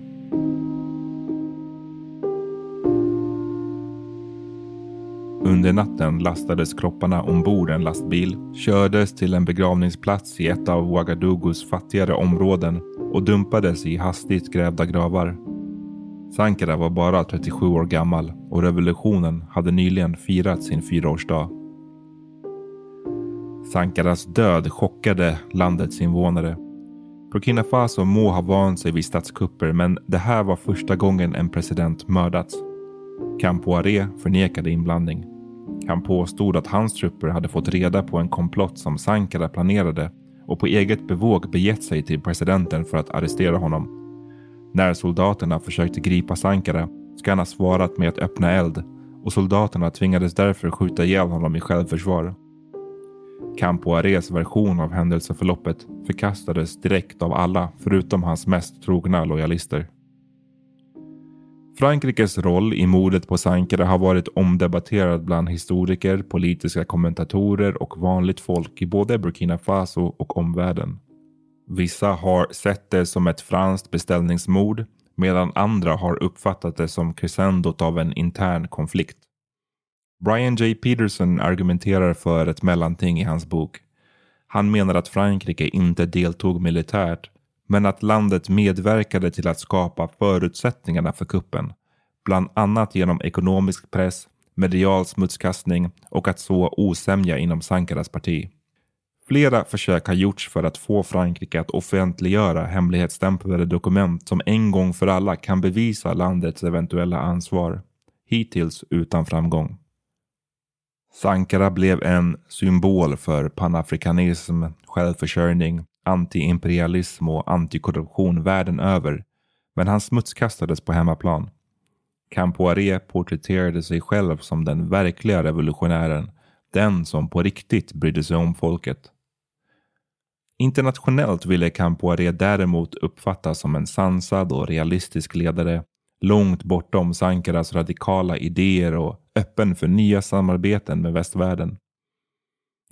Under natten lastades kropparna ombord en lastbil, kördes till en begravningsplats i ett av Ouagadougous fattigare områden och dumpades i hastigt grävda gravar. Sankara var bara 37 år gammal och revolutionen hade nyligen firat sin fyraårsdag. Sankaras död chockade landets invånare. Burkina Faso må ha vant sig vid statskupper men det här var första gången en president mördats. Campoare förnekade inblandning. Han påstod att hans trupper hade fått reda på en komplott som Sankara planerade och på eget bevåg begett sig till presidenten för att arrestera honom. När soldaterna försökte gripa Sankara ska han ha svarat med att öppna eld och soldaterna tvingades därför skjuta ihjäl honom i självförsvar. Campoares version av händelseförloppet förkastades direkt av alla förutom hans mest trogna lojalister. Frankrikes roll i mordet på Sankara har varit omdebatterad bland historiker, politiska kommentatorer och vanligt folk i både Burkina Faso och omvärlden. Vissa har sett det som ett franskt beställningsmord medan andra har uppfattat det som crescendot av en intern konflikt. Brian J. Peterson argumenterar för ett mellanting i hans bok. Han menar att Frankrike inte deltog militärt men att landet medverkade till att skapa förutsättningarna för kuppen. Bland annat genom ekonomisk press, medial smutskastning och att så osämja inom Sankaras parti. Flera försök har gjorts för att få Frankrike att offentliggöra hemlighetsstämplade dokument som en gång för alla kan bevisa landets eventuella ansvar. Hittills utan framgång. Sankara blev en symbol för panafrikanism, självförsörjning, antiimperialism och antikorruption världen över, men han smutskastades på hemmaplan. Campoaré porträtterade sig själv som den verkliga revolutionären, den som på riktigt brydde sig om folket. Internationellt ville Campoaré däremot uppfattas som en sansad och realistisk ledare, långt bortom Sankaras radikala idéer och öppen för nya samarbeten med västvärlden.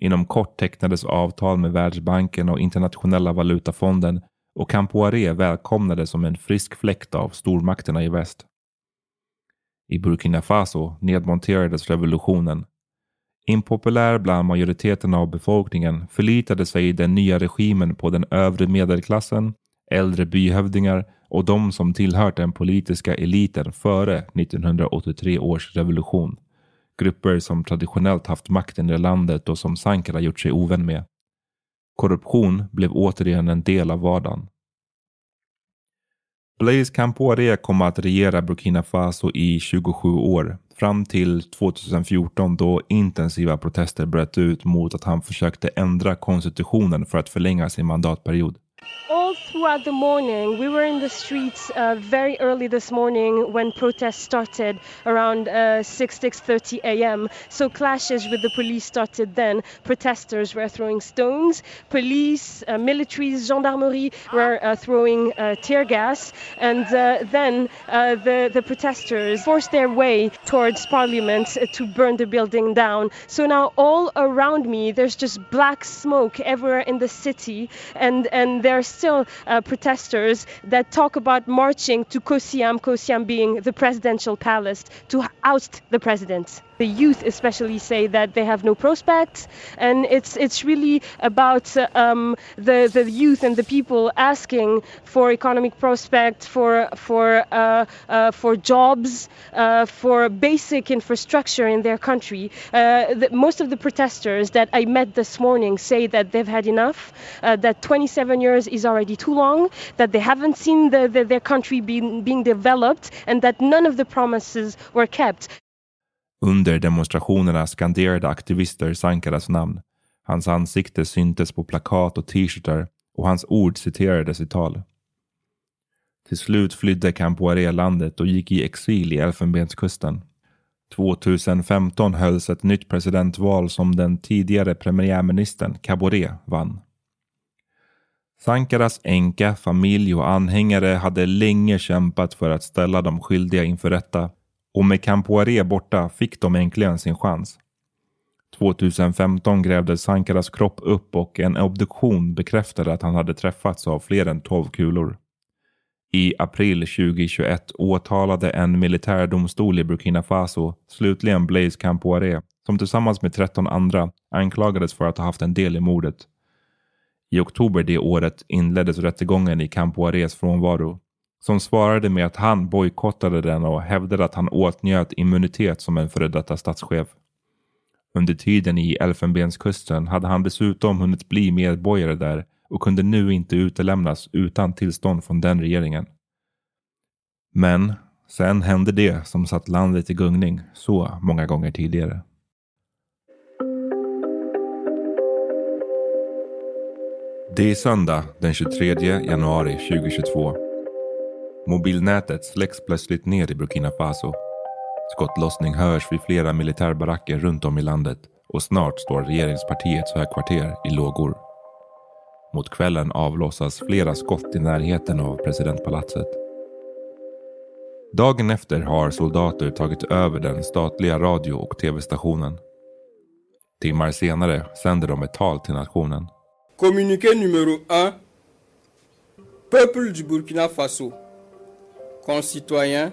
Inom kort tecknades avtal med Världsbanken och Internationella valutafonden och Campoire välkomnades som en frisk fläkt av stormakterna i väst. I Burkina Faso nedmonterades revolutionen. Impopulär bland majoriteten av befolkningen förlitade sig den nya regimen på den övre medelklassen, äldre byhövdingar och de som tillhört den politiska eliten före 1983 års revolution grupper som traditionellt haft makten i landet och som Sankara gjort sig ovän med. Korruption blev återigen en del av vardagen. Blaise Compaoré kom att regera Burkina Faso i 27 år, fram till 2014 då intensiva protester bröt ut mot att han försökte ändra konstitutionen för att förlänga sin mandatperiod. Throughout the morning. We were in the streets uh, very early this morning when protests started around uh, 6 6:30 a.m. So clashes with the police started then. Protesters were throwing stones. Police, uh, military, gendarmerie were uh, throwing uh, tear gas, and uh, then the the protesters forced their way towards Parliament to burn the building down. So now all around me, there's just black smoke everywhere in the city, and and there are uh, protesters that talk about marching to Kosiam, Kosiam being the presidential palace, to oust the president. The youth especially say that they have no prospects, and it's it's really about uh, um, the the youth and the people asking for economic prospects, for for uh, uh, for jobs, uh, for basic infrastructure in their country. Uh, the, most of the protesters that I met this morning say that they've had enough, uh, that 27 years is already too long, that they haven't seen the, the, their country being, being developed, and that none of the promises were kept. Under demonstrationerna skanderade aktivister Sankaras namn. Hans ansikte syntes på plakat och t-shirtar och hans ord citerades i tal. Till slut flydde Campoaré landet och gick i exil i Elfenbenskusten. 2015 hölls ett nytt presidentval som den tidigare premiärministern Caboret vann. Sankaras änka, familj och anhängare hade länge kämpat för att ställa de skyldiga inför rätta och med Campoaré borta fick de äntligen sin chans. 2015 grävdes Sankaras kropp upp och en obduktion bekräftade att han hade träffats av fler än 12 kulor. I april 2021 åtalade en militärdomstol i Burkina Faso slutligen Blaise Campoaré som tillsammans med 13 andra anklagades för att ha haft en del i mordet. I oktober det året inleddes rättegången i Campoarés frånvaro som svarade med att han bojkottade den och hävdade att han åtnjöt immunitet som en före detta statschef. Under tiden i Elfenbenskusten hade han dessutom hunnit bli medborgare där och kunde nu inte utelämnas utan tillstånd från den regeringen. Men sen hände det som satt landet i gungning så många gånger tidigare. Det är söndag den 23 januari 2022. Mobilnätet släcks plötsligt ner i Burkina Faso. Skottlossning hörs vid flera militärbaracker runt om i landet och snart står regeringspartiets högkvarter i lågor. Mot kvällen avlossas flera skott i närheten av presidentpalatset. Dagen efter har soldater tagit över den statliga radio och tv-stationen. Timmar senare sänder de ett tal till nationen. Kommuniké nummer 1. Peuple du Burkina Faso. Concitoyens,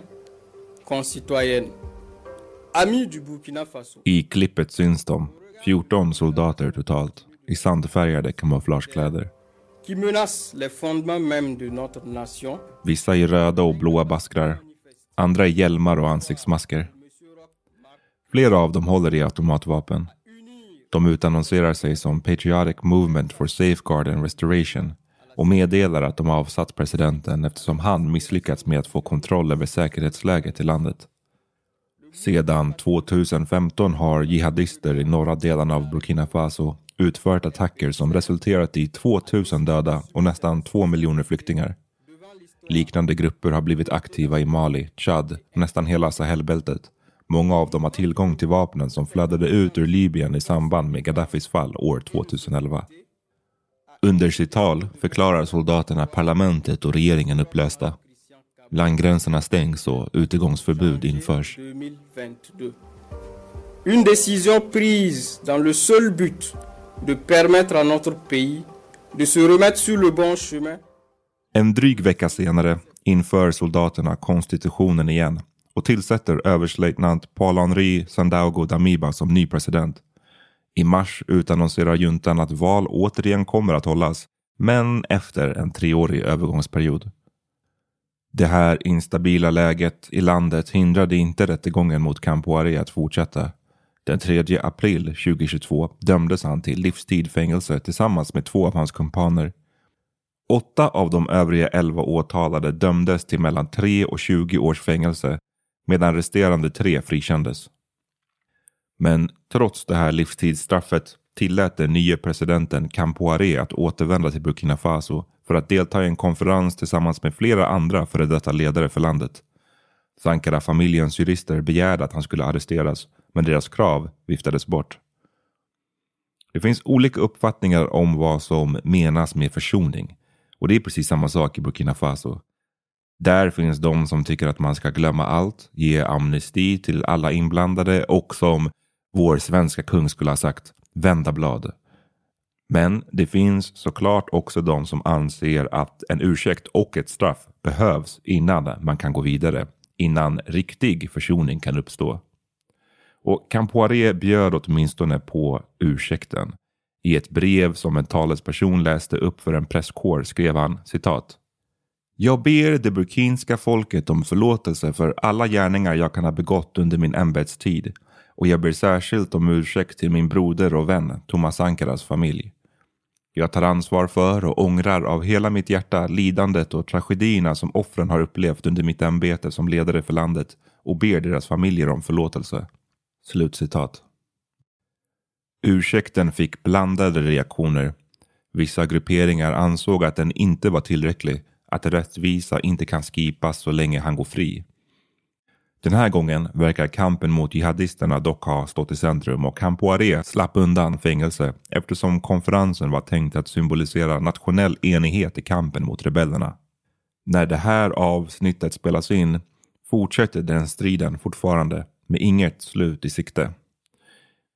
concitoyennes. Amis du Burkina Faso. I klippet syns de, 14 soldater totalt, i sandfärgade kamouflagekläder. Qui menace les fondements même de notre nation. Vissa i röda och blåa baskrar, andra i hjälmar och ansiktsmasker. Flera av dem håller i automatvapen. De utannonserar sig som Patriotic Movement for Safeguard and Restoration och meddelar att de avsatt presidenten eftersom han misslyckats med att få kontroll över säkerhetsläget i landet. Sedan 2015 har jihadister i norra delarna av Burkina Faso utfört attacker som resulterat i 2000 döda och nästan 2 miljoner flyktingar. Liknande grupper har blivit aktiva i Mali, Chad och nästan hela Sahelbältet. Många av dem har tillgång till vapnen som flödade ut ur Libyen i samband med Gaddafis fall år 2011. Under sitt tal förklarar soldaterna parlamentet och regeringen upplösta. Landgränserna stängs och utegångsförbud införs. 2022. Une décision prise dans le seul but de permettre à notre pays de se remettre sur le bon chemin. En dryg vecka senare inför soldaterna konstitutionen igen och tillsätter överstelöjtnant Paul-Henri Sandaogo Damiba som ny president. I mars utannonserar juntan att val återigen kommer att hållas, men efter en treårig övergångsperiod. Det här instabila läget i landet hindrade inte rättegången mot Campoare att fortsätta. Den 3 april 2022 dömdes han till livstid fängelse tillsammans med två av hans kumpaner. Åtta av de övriga elva åtalade dömdes till mellan 3 och 20 års fängelse medan resterande tre frikändes. Men trots det här livstidsstraffet tillät den nye presidenten Campoaré att återvända till Burkina Faso för att delta i en konferens tillsammans med flera andra före detta ledare för landet. Sankara-familjens jurister begärde att han skulle arresteras, men deras krav viftades bort. Det finns olika uppfattningar om vad som menas med försoning. Och det är precis samma sak i Burkina Faso. Där finns de som tycker att man ska glömma allt, ge amnesti till alla inblandade och som vår svenska kung skulle ha sagt, vända blad. Men det finns såklart också de som anser att en ursäkt och ett straff behövs innan man kan gå vidare. Innan riktig försoning kan uppstå. Och Campoiré bjöd åtminstone på ursäkten. I ett brev som en talesperson läste upp för en presskår skrev han citat. Jag ber det burkinska folket om förlåtelse för alla gärningar jag kan ha begått under min ämbetstid och jag ber särskilt om ursäkt till min broder och vän Thomas Ankaras familj. Jag tar ansvar för och ångrar av hela mitt hjärta lidandet och tragedierna som offren har upplevt under mitt ämbete som ledare för landet och ber deras familjer om förlåtelse. Slutcitat. Ursäkten fick blandade reaktioner. Vissa grupperingar ansåg att den inte var tillräcklig, att rättvisa inte kan skipas så länge han går fri. Den här gången verkar kampen mot jihadisterna dock ha stått i centrum och Campoire slapp undan fängelse eftersom konferensen var tänkt att symbolisera nationell enighet i kampen mot rebellerna. När det här avsnittet spelas in fortsätter den striden fortfarande med inget slut i sikte.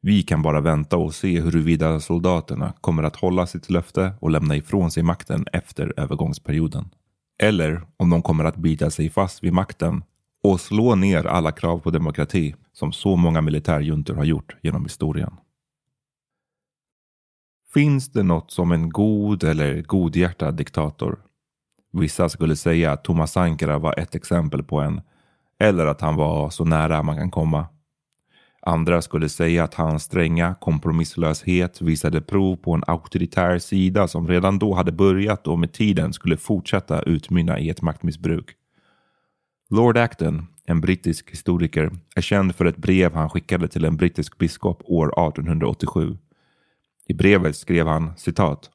Vi kan bara vänta och se huruvida soldaterna kommer att hålla sitt löfte och lämna ifrån sig makten efter övergångsperioden. Eller om de kommer att bita sig fast vid makten och slå ner alla krav på demokrati som så många militärjuntor har gjort genom historien. Finns det något som en god eller godhjärtad diktator? Vissa skulle säga att Thomas Sankara var ett exempel på en, eller att han var så nära man kan komma. Andra skulle säga att hans stränga kompromisslöshet visade prov på en auktoritär sida som redan då hade börjat och med tiden skulle fortsätta utmynna i ett maktmissbruk. Lord Acton, en brittisk historiker, är känd för ett brev han skickade till en brittisk biskop år 1887. I brevet skrev han citat.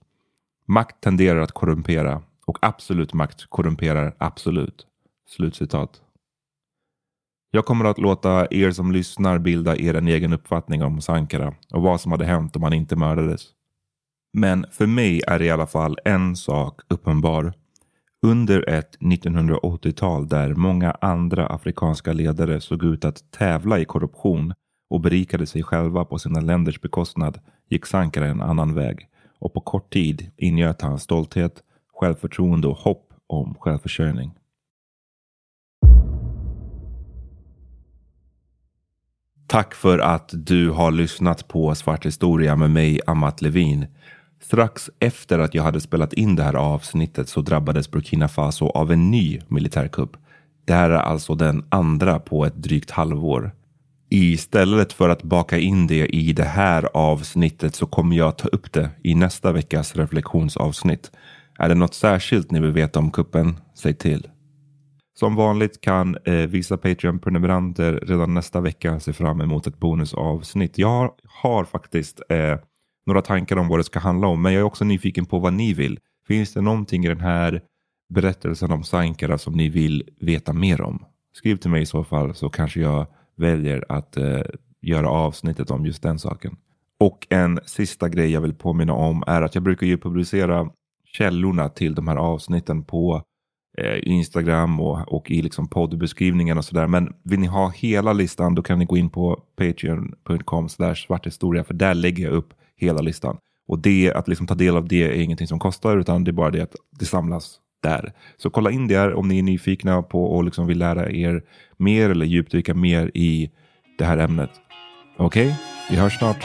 Makt tenderar att korrumpera och absolut makt korrumperar absolut. Slutcitat. Jag kommer att låta er som lyssnar bilda er en egen uppfattning om Sankara och vad som hade hänt om han inte mördades. Men för mig är i alla fall en sak uppenbar. Under ett 1980-tal där många andra afrikanska ledare såg ut att tävla i korruption och berikade sig själva på sina länders bekostnad gick Sankara en annan väg och på kort tid ingöt han stolthet, självförtroende och hopp om självförsörjning. Tack för att du har lyssnat på Svart historia med mig, Amat Levin. Strax efter att jag hade spelat in det här avsnittet så drabbades Burkina Faso av en ny militärkupp. Det här är alltså den andra på ett drygt halvår. Istället för att baka in det i det här avsnittet så kommer jag ta upp det i nästa veckas reflektionsavsnitt. Är det något särskilt ni vill veta om kuppen? Säg till. Som vanligt kan eh, vissa Patreon-prenumeranter redan nästa vecka se fram emot ett bonusavsnitt. Jag har, har faktiskt eh, några tankar om vad det ska handla om, men jag är också nyfiken på vad ni vill. Finns det någonting i den här berättelsen om Sankara som ni vill veta mer om? Skriv till mig i så fall så kanske jag väljer att eh, göra avsnittet om just den saken. Och en sista grej jag vill påminna om är att jag brukar ju publicera källorna till de här avsnitten på Eh, Instagram och, och i liksom poddbeskrivningen och sådär. Men vill ni ha hela listan då kan ni gå in på patreon.com svarthistoria för där lägger jag upp hela listan. Och det, att liksom ta del av det är ingenting som kostar utan det är bara det att det samlas där. Så kolla in det om ni är nyfikna på och liksom vill lära er mer eller djupdyka mer i det här ämnet. Okej, okay? vi hörs snart.